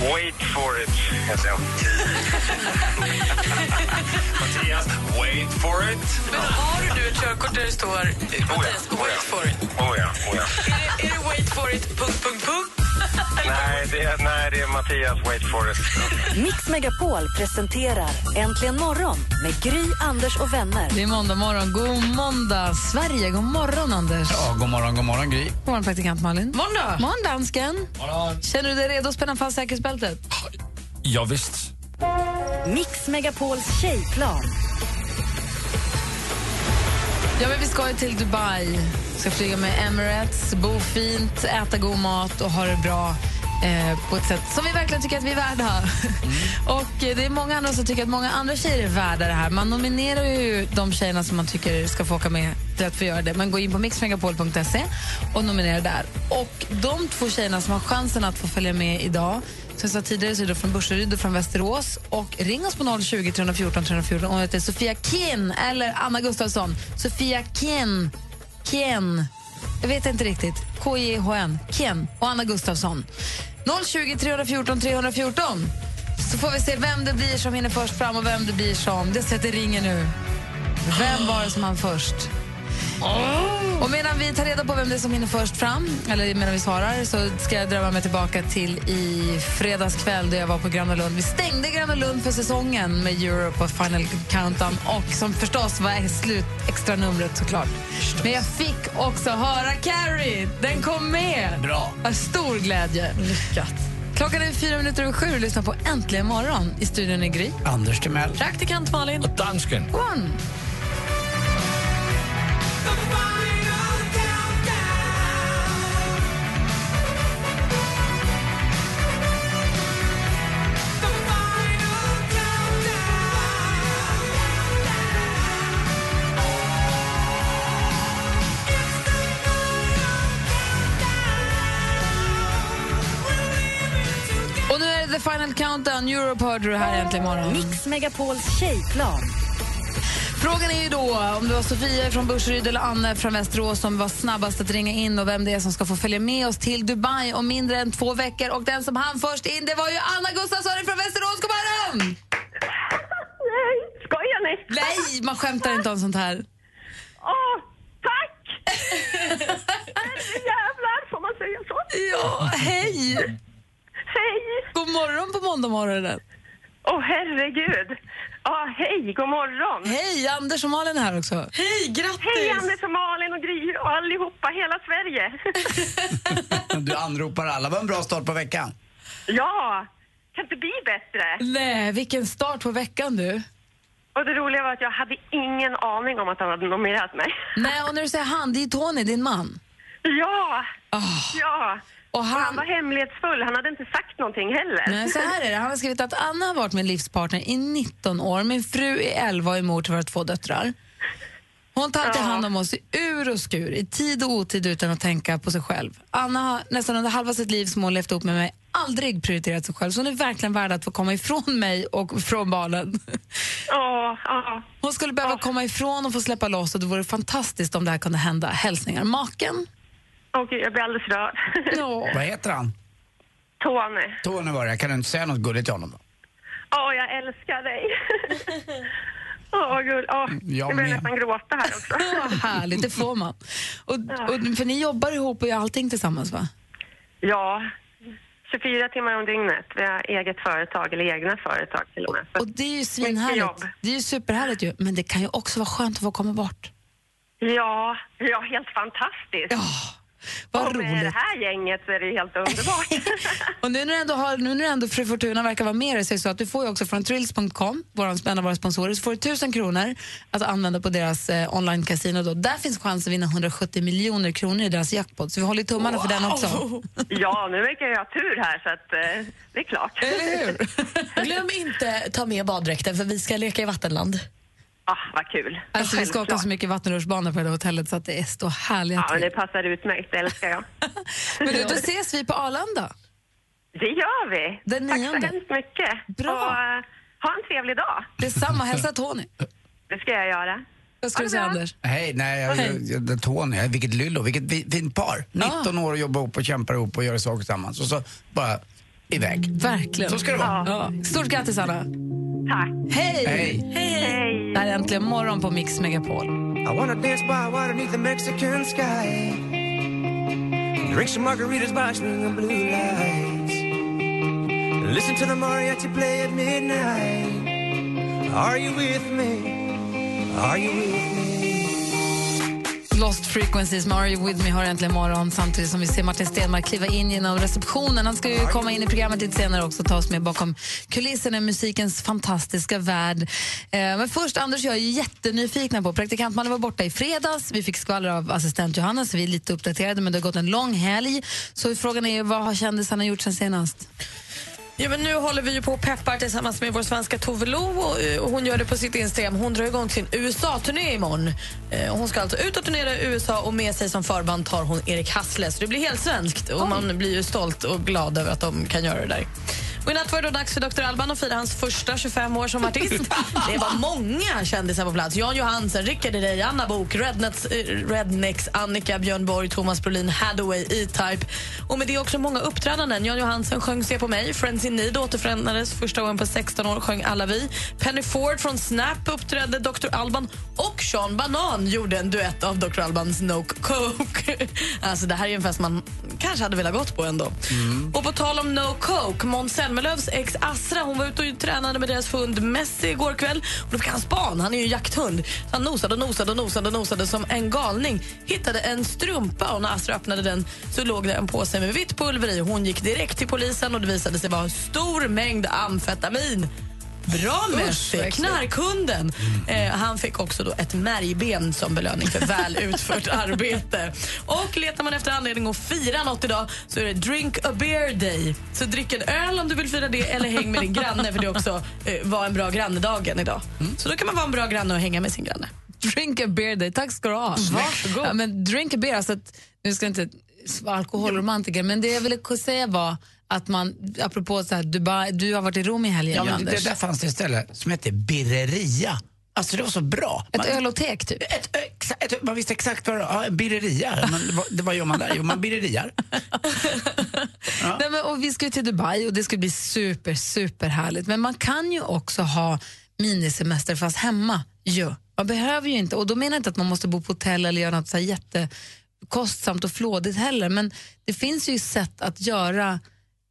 Wait for it, heter jag. Mattias, wait for it. Men har du ett körkort där det står Mattias, Oh ja, oh wait ja. for it? Oh ja, oh ja. Är det, är det wait for it, punkt, punkt, punkt? Nej, det nej, det är Mattias, wait for it. Mix Megapol presenterar Äntligen morgon med Gry, Anders och vänner. Det är måndag morgon. God måndag, Sverige. God morgon, Anders. Ja, god morgon, god morgon Gry. God morgon, praktikant Malin. Måndag! morgon, dansken. Morgon. Känner du dig redo att spänna fast säkerhetsbältet? Ja, visst. Mix Megapols tjejplan. Ja, men vi ska ju till Dubai. Ska flyga med Emirates, bo fint, äta god mat och ha det bra eh, på ett sätt som vi verkligen tycker att vi är värda. och eh, Det är många andra som tycker att många andra tjejer är värda det här. Man nominerar ju de tjejerna som man tycker ska få åka med till att få göra det. Man går in på mixmegapol.se och nominerar där. Och De två tjejerna som har chansen att få följa med idag som jag sa tidigare så är det från Burseryd och från Västerås. Och ring oss på 020 314 314. Hon heter Sofia Kien eller Anna Gustafsson. Sofia Kien. Kien. Jag vet inte riktigt. K-I-H-N. Kien och Anna Gustafsson. 020 314 314. Så får vi se vem det blir som hinner först fram och vem det blir som... Det sätter ringer nu. Vem var det som han först? Och medan vi tar reda på vem det är som hinner först fram, eller medan vi svarar, så ska jag drömma mig tillbaka till i fredags kväll då jag var på Gröna Lund. Vi stängde Gröna Lund för säsongen med Europe och Final Countdown och som förstås var slut extra numret såklart. Men jag fick också höra Carrie. Den kom med. Bra. Av stor glädje. Lyckat. Klockan är fyra minuter över sju och lyssnar på Äntligen morgon. I studion är Gry. Anders Timell. Praktikant Malin. Och dansken. God morgon. Countdown. Europe hörde du här äntligen morgon. Mix Megapols tjejplan. Frågan är ju då om det var Sofia från Burseryd eller Anne från Västerås som var snabbast att ringa in och vem det är som ska få följa med oss till Dubai om mindre än två veckor. Och den som hann först in det var ju Anna Gustafsson från Västerås. God morgon! Nej, skojar ni? Nej, man skämtar inte om sånt här. Åh, tack! Jävlar, får man säga så? Ja, hej! Morgon på måndagmorgonen. Åh, herregud. Ja, hej, god morgon. Hej, Anders och Malin är här också. Hej, grattis! Hej, Anders och Malin och Gry och allihopa, hela Sverige. Du anropar alla. Vad en bra start på veckan. ja, kan inte bli bättre. Nej, vilken start på veckan du. Och det roliga var att jag hade ingen aning om att han hade nominerat mig. Nej, och när du säger han, det är Tony, din man. Ja, Ah, ja. Och Och han han... var hemlighetsfull, han hade inte sagt någonting heller. Nej, så här är det. Han har skrivit att Anna har varit min livspartner i 19 år. Min fru är 11 och är mor till våra två döttrar. Hon tar alltid Ja. hand om oss i ur och skur, i tid och otid utan att tänka på sig själv. Anna har nästan under halva sitt liv som hon levt upp med mig aldrig prioriterat sig själv. Så hon är verkligen värd att få komma ifrån mig och från barnen. Ja, ja. Hon skulle behöva komma ifrån och få släppa loss och det vore fantastiskt om det här kunde hända. Hälsningar maken. Åh gud, jag blir alldeles rörd. Ja. Vad heter han? Tony. Tony var det. Kan du inte säga något gulligt till honom? då? Åh, jag älskar dig. Åh, gud. Åh, Jag börjar med. nästan gråta här också. Vad härligt, det får man. Och, och, för ni jobbar ihop och gör allting tillsammans va? Ja, 24 timmar om dygnet. Vi har eget företag, eller egna företag till och med. Så Och det är ju svinhärligt. jobb. Det är ju superhärligt ju. Men det kan ju också vara skönt att få komma bort. Ja, ja, helt fantastiskt. Ja. Vad och med det roligt. här gänget så är det ju helt underbart. Och nu när du ändå, har, nu när du ändå Fru Fortuna verkar vara med dig så är det så att du får ju också från Thrills.com, vår, en av våra sponsorer, så får du tusen kronor att använda på deras eh, online-casino. Då. Där finns chans att vinna 170 miljoner kronor i deras jackpot, så vi håller tummarna för den också. ja, nu verkar jag ha tur här så att eh, det är klart. Eller hur? Glöm inte ta med baddräkten för vi ska leka i vattenland. Ah, vad kul. Alltså, vi ska åka så mycket vattenrutschbanor på det här hotellet så att det är så härliga Ja, men det passar utmärkt. Det älskar jag. Men du, då ses vi på Arlanda. Det gör vi. Den Tack nionde. så hemskt mycket. Bra. Och, eh, ha en trevlig dag. Detsamma, hälsa Tony. Det ska jag göra. Vad ska du säga. Anders? Hej, nej, jag, jag, jag, Tony, vilket lyllo, vilket vi- fint par. 19 år och jobbar ihop och kämpar ihop och gör saker tillsammans och så bara iväg. Verkligen. Så ska det vara. Ja. Stort grattis Anna. Tack. Hej! Hej. Hej. Det här är Äntligen morgon på Mix Megapol. I wanna dance by water neath the Mexican sky. Drink some margaritas by string of blue lights. Listen to the mariachi play at midnight. Are you with me? Are you with me? Lost Frequencies med Are You With Me har äntligen morgon samtidigt som vi ser Martin Stenmark kliva in genom receptionen. Han ska ju komma in i programmet lite senare också och ta oss med bakom kulisserna i musikens fantastiska värld. Eh, men först, Anders jag är jättenyfikna på, praktikantmannen var borta i fredags, vi fick skvaller av assistent Johanna så vi är lite uppdaterade men det har gått en lång helg. Så frågan är vad har kändisarna gjort sen senast? Ja, men nu håller vi ju på och peppar tillsammans med vår svenska Tove Lo och, eh, och hon gör det på sitt Instagram. Hon drar igång sin USA-turné imorgon. Eh, hon ska alltså ut och turnera i USA och med sig som förband tar hon Erik Hassle. Så det blir helt svenskt och man blir ju stolt och glad över att de kan göra det där. Och I natt var det dags för Dr. Alban att fira hans första 25 år som artist. Det var många kändisar på plats. Jan Johansen, Rickard Herrey, Anna Bok, Rednecks, eh, Rednecks Annika Björn Borg, Thomas Brolin, Hathaway, E-Type. Och med det också många uppträdanden. Jan Johansen sjöng Se på mig. Friends in Need återförenades första gången på 16 år. sjöng Alla vi. Penny Ford från Snap uppträdde Dr. Alban och Sean Banan gjorde en duett av Dr. Albans No Coke. alltså det här är en fest man kanske hade velat gått på ändå. Och på tal om No Coke, Måns Zelmerlöws ex Asra. hon var ute och tränade med deras hund Messi igår kväll. Och då fick han span, han är ju jakthund. Så han nosade och nosade och nosade och nosade som en galning. Hittade en strumpa och när Asra öppnade den så låg det en påse med vitt pulver i. Hon gick direkt till polisen och det visade sig vara en stor mängd amfetamin. Bra Messi, knarkhunden. Eh, han fick också då ett märgben som belöning för väl utfört arbete. Och letar man efter anledning att fira något idag så är det Drink a beer day. Så drick en öl om du vill fira det eller häng med din granne för det också eh, var en bra grannedagen idag. Så då kan man vara en bra granne och hänga med sin granne. Drink a beer day. Tack ska du ha. Varsågod. Ja, men drink a beer, alltså att, nu ska jag inte vara alkoholromantiker, men det jag ville säga var att man, apropå så här, Dubai, du har varit i Rom i helgen, Ja, ju, men det, där fanns det ett ställe som hette Birreria. Alltså det var så bra. Ett Man- ölotek typ. Ett, exa, ett, man visste exakt vad det var. Ja, birreria. Men vad gör man där? Jo, man birreriar. Nej, men, och vi ska ju till Dubai och det ska bli super, super härligt. Men man kan ju också ha minisemester fast hemma. Ja. Man behöver ju inte, och då menar jag inte att man måste bo på hotell eller göra något så jättekostsamt och flådigt heller. Men det finns ju sätt att göra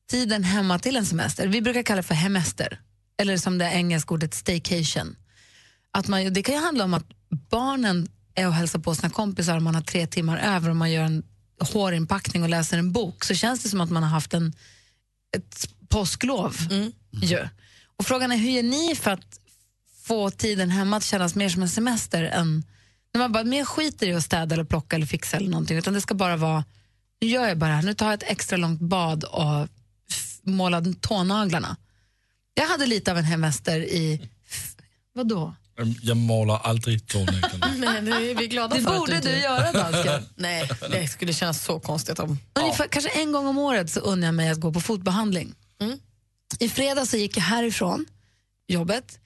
tiden hemma till en semester. Vi brukar kalla det för hemester. Eller som det engelska ordet staycation. Att man, det kan ju handla om att barnen är och hälsar på sina kompisar och man har tre timmar över och man gör en hårinpackning och läser en bok så känns det som att man har haft en, ett påsklov. ju. Och frågan är hur gör ni för att få tiden hemma att kännas mer som en semester än när man bara mer skiter i att städa eller plocka eller fixa eller någonting utan det ska bara vara, nu gör jag bara det här, nu tar jag ett extra långt bad och målar tånaglarna. Jag hade lite av en hemester i, vadå? Jag målar aldrig tånaglarna. Men vi är glada Det för att borde inte- du göra, dansken. Nej, det skulle kännas så konstigt om... Ungefär, Kanske en gång om året så unnar jag mig att gå på fotbehandling. I fredags så gick jag härifrån jobbet,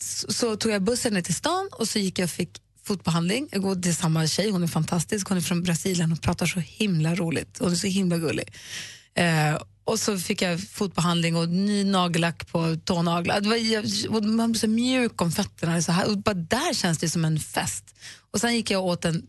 så, så tog jag bussen ner till stan och så gick jag och fick fotbehandling. Jag går till samma tjej, hon är fantastisk, hon är från Brasilien och pratar så himla roligt. Hon är så himla gullig. Eh, och så fick jag fotbehandling och ny nagellack på tånaglar. Det var, jag, och man blir så mjuk om fötterna. Så här, och bara där känns det som en fest. Och sen gick jag och åt en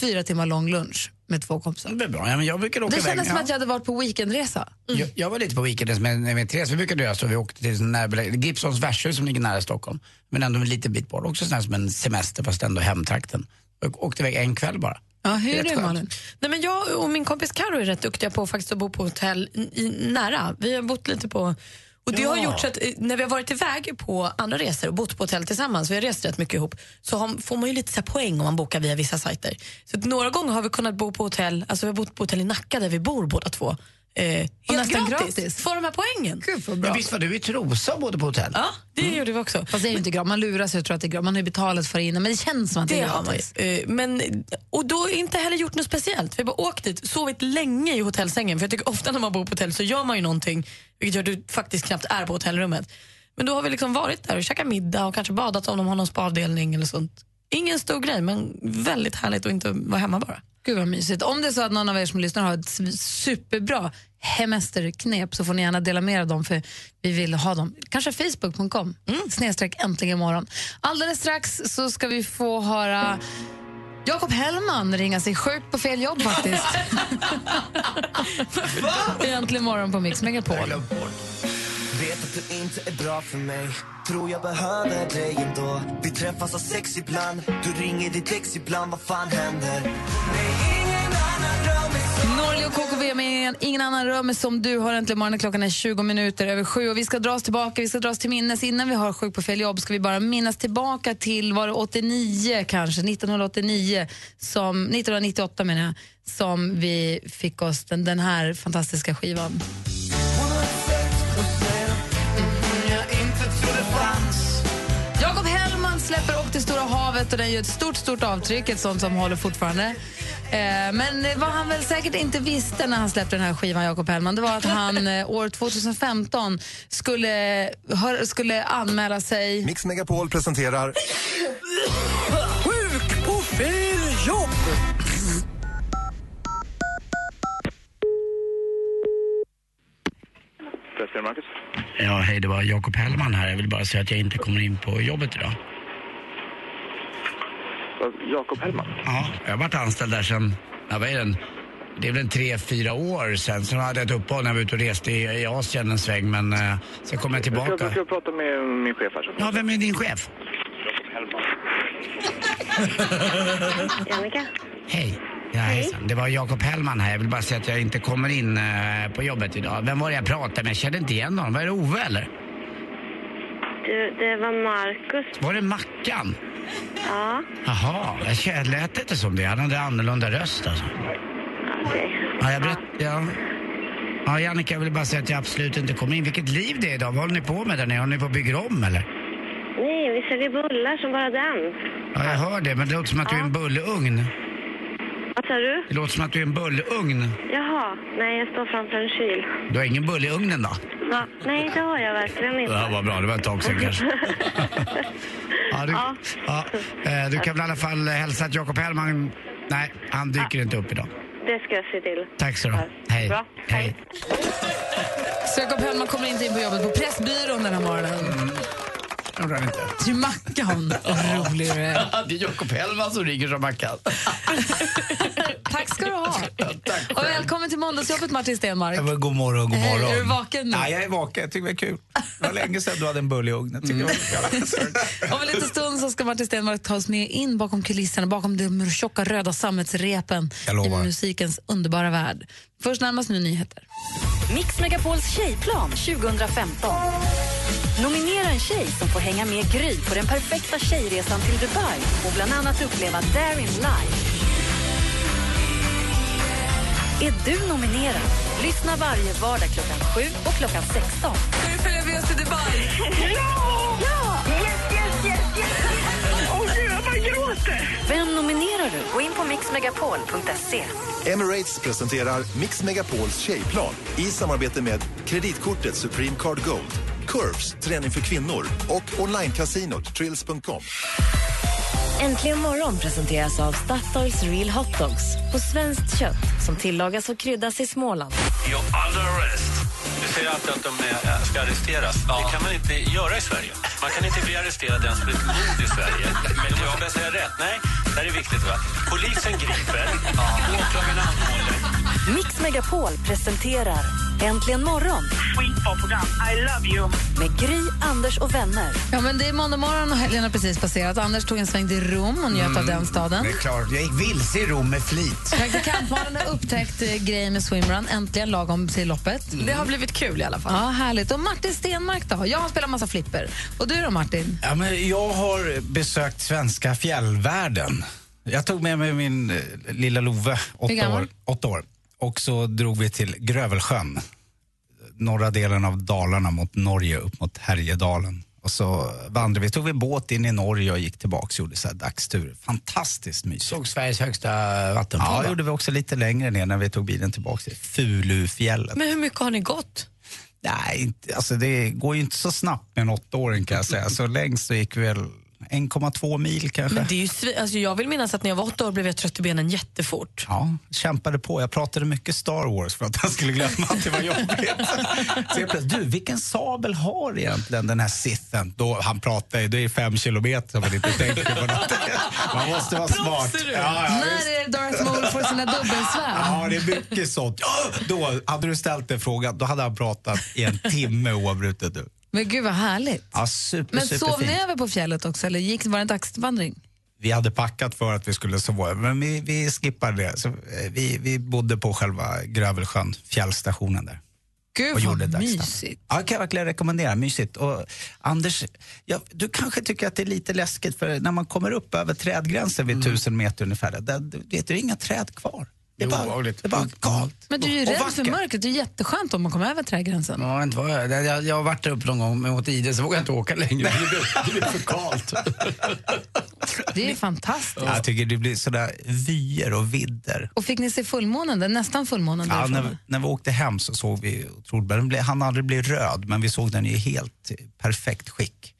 fyra timmar lång lunch med två kompisar. Det är bra. Ja, men jag brukar åka Det kändes som Ja. att jag hade varit på weekendresa. Jag, jag var lite på weekenden med, med Therese, vi brukade göra så. Vi åkte till närbelägen- Gibsons värdshus som ligger nära Stockholm. Men ändå en liten bit bort. Också sån som en semester fast ändå hemtrakten. Och åkte iväg en kväll bara. Ja, hur är det. Malin? Nej, men jag och min kompis Karo är rätt duktiga på faktiskt att bo på hotell i, i, nära. Vi har bott lite på... Och det har Ja. gjort så att eh, när vi har varit iväg på andra resor och bott på hotell tillsammans, vi har rest rätt mycket ihop, så har, får man ju lite så här poäng om man bokar via vissa sajter. Så att några gånger har vi kunnat bo på hotell, alltså vi har bott på hotell i Nacka där vi bor båda två. Eh, helt nästan gratis. gratis. Får de här poängen. Gud vad bra. Men visst var du i Trosa och bodde på hotell? Ja, det gjorde vi också. Fast det är ju inte gratis. Man lurar sig och tror att det är gratis. Man har ju betalat för in men det känns som att det, Det är har man gratis. Eh, Men, och då inte heller gjort något speciellt. Vi har bara åkt dit, sovit länge i hotellsängen. För jag tycker ofta när man bor på hotell så gör man ju någonting vilket gör att du faktiskt knappt är på hotellrummet. Men då har vi liksom varit där och käkat middag och kanske badat om de har någon spaavdelning eller sånt. Ingen stor grej men väldigt härligt att inte vara hemma bara. Gud vad mysigt. Om det är så att någon av er som lyssnar har ett superbra hemesterknep så får ni gärna dela med er av dem för vi vill ha dem. Kanske facebook.com snedstreck äntligen imorgon. Alldeles strax så ska vi få höra Jakob Hellman ringa sig sjuk på fel jobb faktiskt. Äntligen morgon på Mix Megapol. Vet att du inte är bra för mig Tror jag behöver dig ändå Vi träffas av sex ibland Du ringer ditt ex ibland, vad fan händer? Nej, ingen annan rör mig som Norli och KKV med Ingen annan rör mig som du har äntligen morgonen. Klockan är 20 minuter över sju och vi ska dra oss tillbaka, vi ska dra oss till minnes. Innan vi har sjuk på fel jobb ska vi bara minnas tillbaka till, var det 89 kanske, 1989, som, 1998 menar jag, som vi fick oss den, den här fantastiska skivan. Havet och den gör ett stort, stort avtryck, ett sånt som håller fortfarande. Eh, men vad han väl säkert inte visste när han släppte den här skivan, Jakob Hellman, det var att han eh, år 2015 skulle, hör, skulle anmäla sig... Mix Megapol presenterar Sjuk på fel jobb! Ja, hej, det var Jakob Hellman här. Jag vill bara säga att jag inte kommer in på jobbet idag. Jakob Hellman? Ja, jag har varit anställd där sedan, ja, vad är den? Det är väl en tre, fyra år sedan. Sen hade jag ett uppehåll när jag var ute och reste i, i Asien en sväng, men eh, sen kom jag Jag ska, tillbaka. jag ska prata med min chef här. Så. Ja, vem är din chef? Jakob Hellman. Jannica? Hej. Ja, hejsan. Det var Jakob Hellman här. Jag vill bara säga att jag inte kommer in eh, på jobbet idag. Vem var det jag pratade med? Jag kände inte igen honom. Var det Ove eller? Du, det var Marcus. Var det Mackan? Ja, Jaha, jag lät inte som det. Han hade annorlunda röst alltså. okej. Ja, jag berätt, ja. Ja, Jannica, jag vill bara säga att jag absolut inte kommer in. Vilket liv det är idag. Vad håller ni på med där nere? Håller ni på att bygga om eller? Nej, vi säljer bullar som bara den. Ja, jag hör det, men det låter som att du är en bullugn. Vad sa du? Det låter som att du är en bullugn. Jaha, nej jag står framför en kyl. Du har ingen bull i ugnen då? Va? Nej, det har jag verkligen inte. Ja, vad bra. Det var ett tag sedan kanske. Ja, du, Ja. ja, eh, du kan väl i alla fall hälsa att Jakob Hellman... Nej, han dyker inte upp idag. Det ska jag se till. Tack så du ha. Hej. Bra. Hej. Så Jakob Hellman kommer inte in på jobbet på Pressbyrån den här morgonen. Gjorde han inte. Till Mackan. Vad rolig du är. det är Jakob Hellman som ringer som Mackan. Tack ska du ha. Och välkommen till måndagsjobbet Martin Stenmark. Ja, God morgon, god morgon. är du vaken nu? Ja, jag är vaken. Jag tycker det är kul. Det var länge sedan du hade en bull i ugnen. Tycker jag. Om en liten stund så ska Martin Stenmark ta oss med in bakom kulisserna, bakom de tjocka röda sammetsrepen i musikens underbara värld. Först närmast nu nyheter. Mix Megapols tjejplan 2015. Nominera en tjej som får hänga med Gry på den perfekta tjejresan till Dubai och bland annat uppleva Darin live. Är du nominerad? Lyssna varje vardag klockan 7 och klockan 16. Ska du följa med oss till Dubai? Ja! Yes, yes, yes, yes! Åh, gud, jag bara gråter! Vem nominerar du? Gå in på mixmegapol.se. Emirates presenterar Mix Megapols tjejplan i samarbete med kreditkortet Supreme Card Gold, Curves, träning för kvinnor och onlinekasinot Trills.com. Äntligen morgon presenteras av Statoils Real Hot Dogs på svenskt kött som tillagas och kryddas i Småland. You're under arrest. Du säger alltid att de eh, ska arresteras. Det kan man inte göra i Sverige. Man kan inte bli arresterad ens för ett mord i Sverige. Men du måste bara säga rätt. Nej, det här är viktigt. va? Polisen griper, åklagaren anhåller. Mix Megapol presenterar Äntligen morgon Skitbra program. I love you. med Gry, Anders och vänner. Ja, men det är måndag morgon och helgen har precis passerat. Anders tog en sväng till Rom och njöt av den staden. Det är klart, jag gick vilse i Rom med flit. Praktikantmannen har upptäckt eh, grejen med swimrun, äntligen lagom till loppet. Det har blivit kul i alla fall. Ja, härligt. Och Martin Stenmark då? Jag har spelat massa flipper. Och du då Martin? Ja, men jag har besökt svenska fjällvärlden. Jag tog med mig min eh, lilla Love, åtta år, åtta år. Och så drog vi till Grövelsjön, norra delen av Dalarna mot Norge, upp mot Härjedalen. Och så vandrade vi, tog vi båt in i Norge och gick tillbaka och gjorde så här dagstur. Fantastiskt mysigt. Såg Sveriges högsta vattenfall. Ja, det gjorde vi också lite längre ner när vi tog bilen tillbaka till Fulufjället. Men hur mycket har ni gått? Nej, inte, alltså det går ju inte så snabbt med en åttaåring kan jag säga. Så längst så gick vi väl 1,2 mil kanske. Men det är ju svi- alltså, jag vill minnas att när jag var åtta år blev jag trött i benen jättefort. Ja, kämpade på. Jag pratade mycket Star Wars för att han skulle glömma att det var jobbigt. Så jag plötsligt, du vilken sabel har egentligen den här Sithen? Då, han pratar ju, det är fem kilometer som man inte tänker på något. Man måste vara smart. Ja, ja, visst. När är det Darth Maul får sina dubbelsvärd? Ja, det är mycket sånt. Ja, då hade du ställt den frågan, då hade han pratat i en timme oavbrutet. Men gud vad härligt. Ja, super, Men superfint. sov ni över på fjället också eller gick, var det en dagsvandring? Vi hade packat för att vi skulle sova men vi, vi skippade det. Så, eh, vi, vi bodde på själva Grövelsjön, fjällstationen där. Gud och gjorde vad mysigt. Ja, kan jag verkligen rekommendera. Mysigt. Och Anders, ja, du kanske tycker att det är lite läskigt för när man kommer upp över trädgränsen vid tusen meter ungefär, där, vet du, det är inga träd kvar. Det är, Det är bara, det är bara kallt. Men du är ju rädd för mörkret. Det är jätteskönt om man kommer över trädgränsen. Ja, inte vad jag, jag, jag har varit där uppe någon gång men åt ide så vågar jag inte åka längre. Det blir, det blir för kallt. Det är fantastiskt. Jag tycker det blir sådär vyer och vidder. Och fick ni se fullmånen? där? Nästan fullmånen Ja, när, när vi åkte hem så såg vi otroligt bra. Den blev- Han aldrig blev röd, men vi såg den i helt perfekt skick.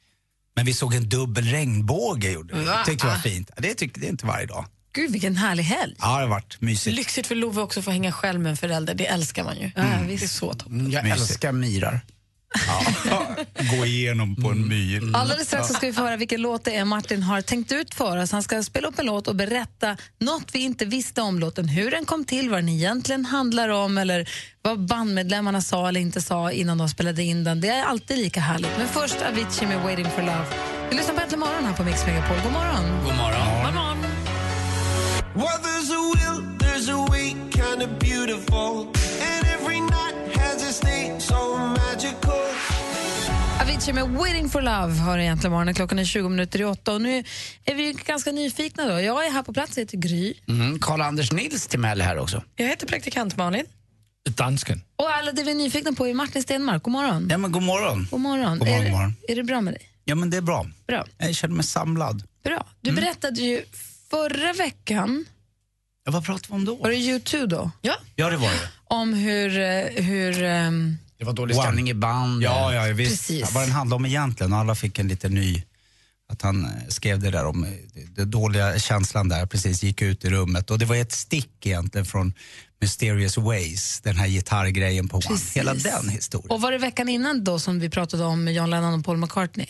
Men vi såg en dubbel regnbåge, gjorde vi. Va? tyckte det var fint. Det tycker det är inte varje dag. Gud vilken härlig helg. Ja, det har varit mysigt. Lyxigt för Love också att få hänga själv med en förälder. Det älskar man ju. Ja, Det visst. är så toppen. Mm, Jag Mysigt. älskar myrar. Gå igenom på en myr. Alldeles strax så ska vi få höra vilken låt det är Martin har tänkt ut för oss. Han ska spela upp en låt och berätta något vi inte visste om låten. Hur den kom till, vad den egentligen handlar om eller vad bandmedlemmarna sa eller inte sa innan de spelade in den. Det är alltid lika härligt. Men först Avicii med Waiting for love. Vi lyssnar på Äntligen morgon här på Mix Megapol. God morgon. God morgon. Well, there's a will, there's a way, kind of beautiful. And every night has a state so magical. Avicii med Waiting for love har egentligen morgonen. Klockan är 20 minuter i åtta och nu är vi ganska nyfikna. Då. Jag är här på plats, jag heter Gry. Mm, Karl-Anders Nils Timell här också. Jag heter praktikant Malin. Dansken. Och alla det vi är nyfikna på är Martin Stenmark. God morgon. Ja, men god morgon. God morgon. God morgon, är, god morgon. är det bra med dig? Ja, men det är bra. Bra. Jag känner mig samlad. Bra. Du Mm. berättade ju förra veckan, Ja, vad pratade vi om då? var det U2 då? Ja. Ja, det var det. Om hur... eh, hur ehm, Det var dålig One. stämning i band. Ja, ja visst. Precis. Vad den handlade om egentligen. Och alla fick en lite ny... Att han eh, skrev det där om eh, den dåliga känslan där, precis gick ut i rummet. Och det var ett stick egentligen från Mysterious Ways, den här gitarrgrejen på One. Precis. Hela den historien. och var det veckan innan då som vi pratade om John Lennon och Paul McCartney?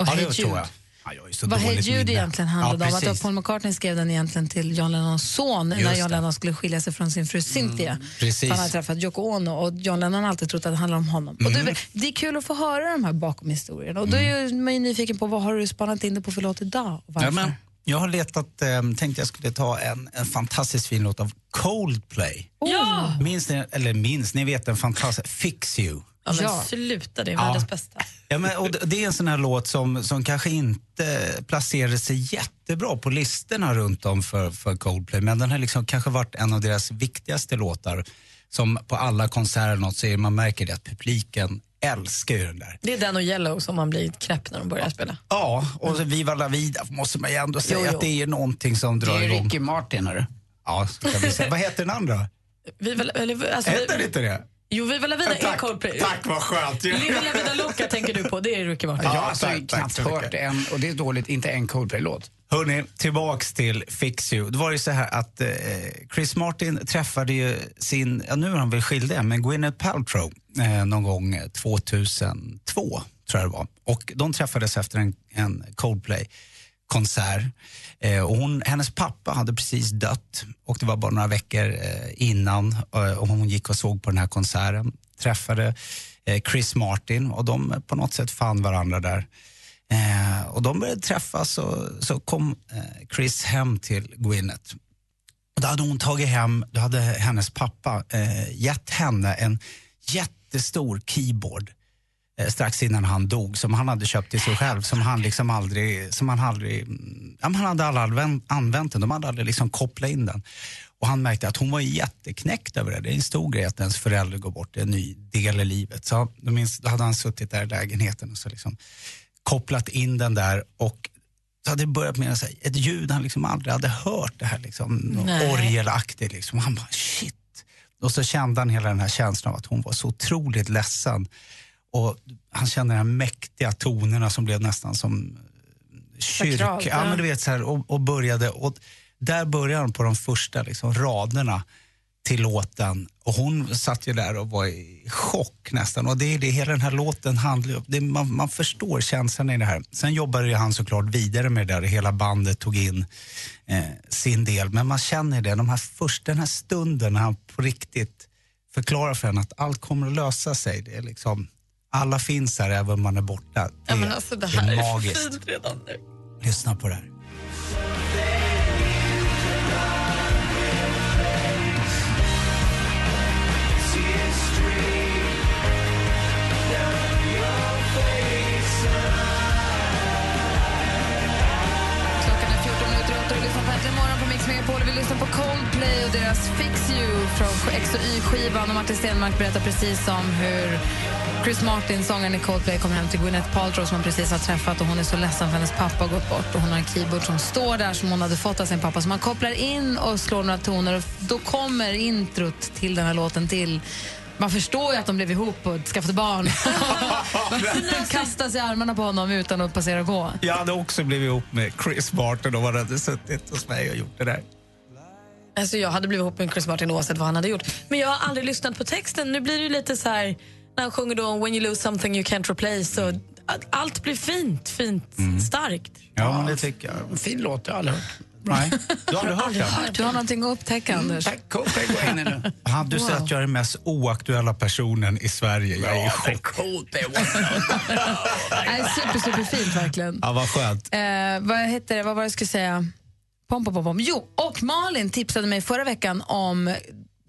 Och ja, Hey det tror jag. Ja, är Vad Hey Jude egentligen handlade ja, om. Att. Paul McCartney skrev den egentligen till John Lennons son när Just John det. Mm, Lennon skulle skilja sig från sin fru Cynthia. precis. Han hade träffat Yoko Ono och John Lennon har alltid trott att det handlar om honom. Och Mm. det, det är kul att få höra de här bakom historierna. Och då är ju man ju nyfiken på vad har du spanat in det på för låt idag? Och varför? Ja, men, jag har letat, eh, tänkte jag skulle ta en, en fantastiskt fin låt av Coldplay. Ja! Minns ni, eller minns, ni vet den fantastiska Fix You. Ja, men Ja. sluta, det är Ja. världens bästa. Ja, men, och det- det är en sån här låt som, som kanske inte placerade sig jättebra på listorna runt om för, för Coldplay, men den har liksom kanske varit en av deras viktigaste låtar. Som på alla konserter något så är man märker det att publiken älskar ju den där. Det är den och Yellow som man blir knäpp när de börjar spela. Ja, och så Viva la vida måste man ju ändå säga Jo, jo. att det är någonting som Det drar är igång. Ricky Martin, hörru. Ja, så kan vi säga. Vad heter den andra? Vi vill, eller, alltså, Heter vi, inte det? Jo, Viva la vida är Tack, Coldplay. tack vad skönt. Viva la vida loca tänker du på, det är Ricky Martin. Jag Ja, har alltså tack, tack knappt så mycket. hört en, och det är dåligt, inte en Coldplay-låt. Hörni, tillbaks till Fix You. Det var ju så här att eh, Chris Martin träffade ju sin, ja nu är han väl skild igen, men Gwyneth Paltrow eh, någon gång eh, 2002 tror jag det var. Och de träffades efter en, en Coldplay-konsert konsert. Eh, och hon, hennes pappa hade precis dött och det var bara några veckor eh, innan eh, och hon gick och såg på den här konserten. träffade Chris Martin och de på något sätt fann varandra där. Och de började träffas och så kom Chris hem till Gwyneth. Och då hade hon tagit hem, då hade hennes pappa eh, gett henne en jättestor keyboard strax innan han dog som han hade köpt till sig själv som han liksom aldrig, som han aldrig, ja, han hade aldrig använt, den, de hade aldrig liksom kopplat in den. Och han märkte att hon var jätteknäckt över det. Det är en stor grej att ens förälder går bort, det är en ny del i livet. Så då, minns, då hade han suttit där i lägenheten och så liksom kopplat in den där och så hade det börjat med sig, ett ljud han liksom aldrig hade hört, det här liksom, orgelaktigt. Liksom. Han bara shit. Och så kände han hela den här känslan av att hon var så otroligt ledsen. Och han kände de här mäktiga tonerna som blev nästan som kyrk. Sakralt, Ja, ja. men du vet, så här, och, och började. Och där började han på de första liksom, raderna till låten. Och hon satt ju där och var i chock nästan. Och det är det hela den här låten handlar om. Man, man förstår känslan i det här. Sen jobbade ju han såklart vidare med det där. Hela bandet tog in eh, sin del. Men man känner det, de här först, den här stunden när han på riktigt förklarar för henne att allt kommer att lösa sig. Det är liksom, alla finns här även om man är borta. Det, Ja, alltså, det det är är magiskt. Lyssna på det här. Megapol. Vi lyssnar på Coldplay och deras Fix You från X och Y-skivan. Och Martin Stenmark berättar precis om hur Chris Martin, sångaren i Coldplay, kom hem till Gwyneth Paltrow som hon precis har träffat och hon är så ledsen för hennes pappa har gått bort och hon har en keyboard som står där som hon hade fått av sin pappa. Så man kopplar in och slår några toner och då kommer introt till den här låten till man förstår ju att de blev ihop och skaffade barn. Man kastar sig i armarna på honom utan att passera gå. Jag hade också blivit ihop med Chris Martin om han hade suttit hos mig och gjort det där. Alltså jag hade blivit ihop med Chris Martin oavsett vad han hade gjort. Men jag har aldrig lyssnat på texten. Nu blir det ju lite så här när han sjunger då When you lose something you can't replace. Och allt blir fint, fint, starkt. Ja, det tycker jag. Fin låt, jag har aldrig hört. Nej, du har aldrig hört den? Du har någonting att upptäcka, Anders. Tack, in i nu. Han, du säger att jag är den mest oaktuella personen i Sverige. Jag är i chock. Nej, super, super fint verkligen. Ja, vad skönt. Eh, vad heter det? Vad var det jag skulle säga? Pom, pom, pom, pom. Jo, och Malin tipsade mig förra veckan om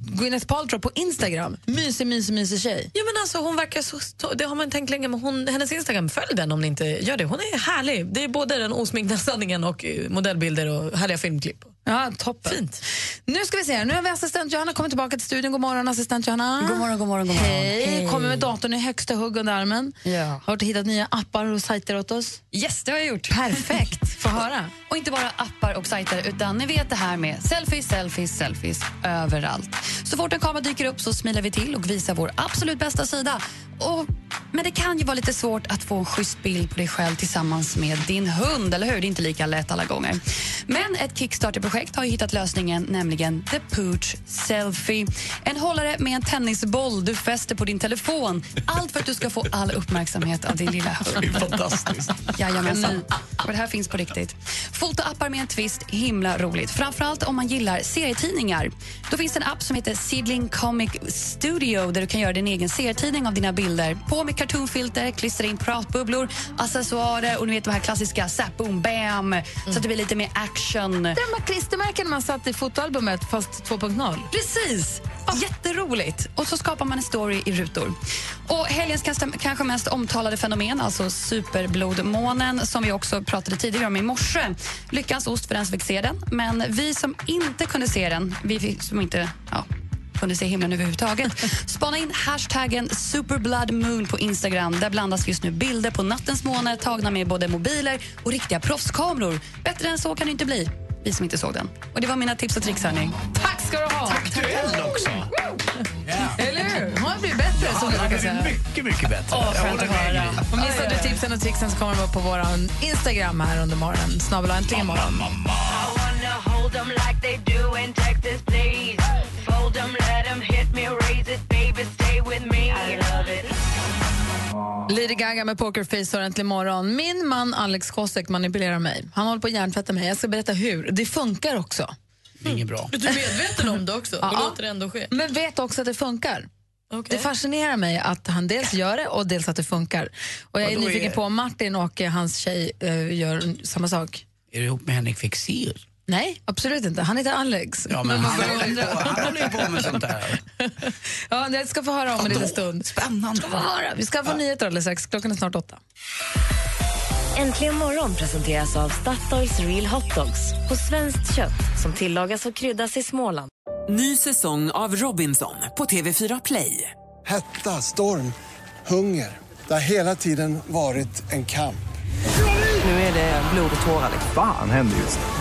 Gwyneth Paltrow på Instagram. Mysig, mysig, mysig tjej. Ja, men alltså, hon verkar så, det har man tänkt länge, men hon, hennes Instagram, följ den om ni inte gör det. Hon är härlig. Det är både den osminkade sanningen och eh, modellbilder och härliga filmklipp. Ja, toppen. Fint. Nu ska vi se, nu har vi assistent Johanna kommit tillbaka till studion. God morgon assistent Johanna. God morgon, god morgon, god morgon. Hej. Hej. Kommer med datorn i högsta hugg under armen. Ja. Har du hittat nya appar och sajter åt oss? Yes, det har jag gjort. Perfekt. Få höra. Och inte bara appar och sajter, utan ni vet det här med selfies, selfies, selfies överallt. Så fort en kamera dyker upp så smilar vi till och visar vår absolut bästa sida. Och, men det kan ju vara lite svårt att få en schysst bild på dig själv tillsammans med din hund, eller hur? Det är inte lika lätt alla gånger. Men ett Kickstarter-projekt har ju hittat lösningen, nämligen The Pooch Selfie. En hållare med en tennisboll du fäster på din telefon. Allt för att du ska få all uppmärksamhet av din lilla hund. Det är fantastiskt. Jajamensan. Och det här finns på riktigt. Fotoappar med en twist, himla roligt. Framförallt om man gillar serietidningar. Då finns det en app som heter Seedling Comic Studio där du kan göra din egen serietidning av dina bilder. På med cartoonfilter, klistra in pratbubblor, accessoarer och ni vet de här klassiska zap, boom, bam så att det blir lite mer action. Klistermärken man satt i fotoalbumet fast 2.0. Precis! Jätteroligt. Och så skapar man en story i rutor. Och helgens kanske, mest omtalade fenomen, alltså superblodmånen som vi också pratade tidigare om i morse. Lyckans ost för den som fick se den. Men vi som inte kunde se den, vi som inte ja, kunde se himlen överhuvudtaget. Spana in hashtaggen superbloodmoon på Instagram. Där blandas just nu bilder på nattens måne tagna med både mobiler och riktiga proffskameror. Bättre än så kan det inte bli. Vi som inte såg den. Och Det var mina tips och tricks. Hörni. Tack ska du ha. Aktuell också. Eller hur? Hon har blivit bättre, som du brukar säga. Mycket, mycket bättre. Åh, Jag skönt att höra. Och missar du tipsen och tricksen så kommer de vara på vår Instagram här under morgonen. Snabel äntligen morgon. them Lady Gaga med Pokerface har äntligen morgon. Min man Alex Kosek manipulerar mig. Han håller på att hjärntvätta mig. Jag ska berätta hur. Det funkar också. Det är inget bra. Är du medveten om det också? Och låter det ändå ske? Men vet också att det funkar. Det fascinerar mig att han dels gör det och dels att det funkar. Och jag Ja, är nyfiken är- på om Martin och hans tjej eh, gör samma sak. Är du ihop med Henrik Fexeus? Nej, absolut inte. Han heter Alex. Ja, men han håller på, han håller ju på med sånt där. Ja, jag ska få höra om en liten stund. Spännande. Ska få höra. Vi ska få nyheter alldeles strax. Klockan är snart åtta. Äntligen morgon presenteras av Statoils Real Hot Dogs på svenskt kött som tillagas och kryddas i Småland. Ny säsong av Robinson på TV4 Play. Hetta, storm, hunger. Det har hela tiden varit en kamp. Nu är det blod och tårar. liksom. Fan händer just nu.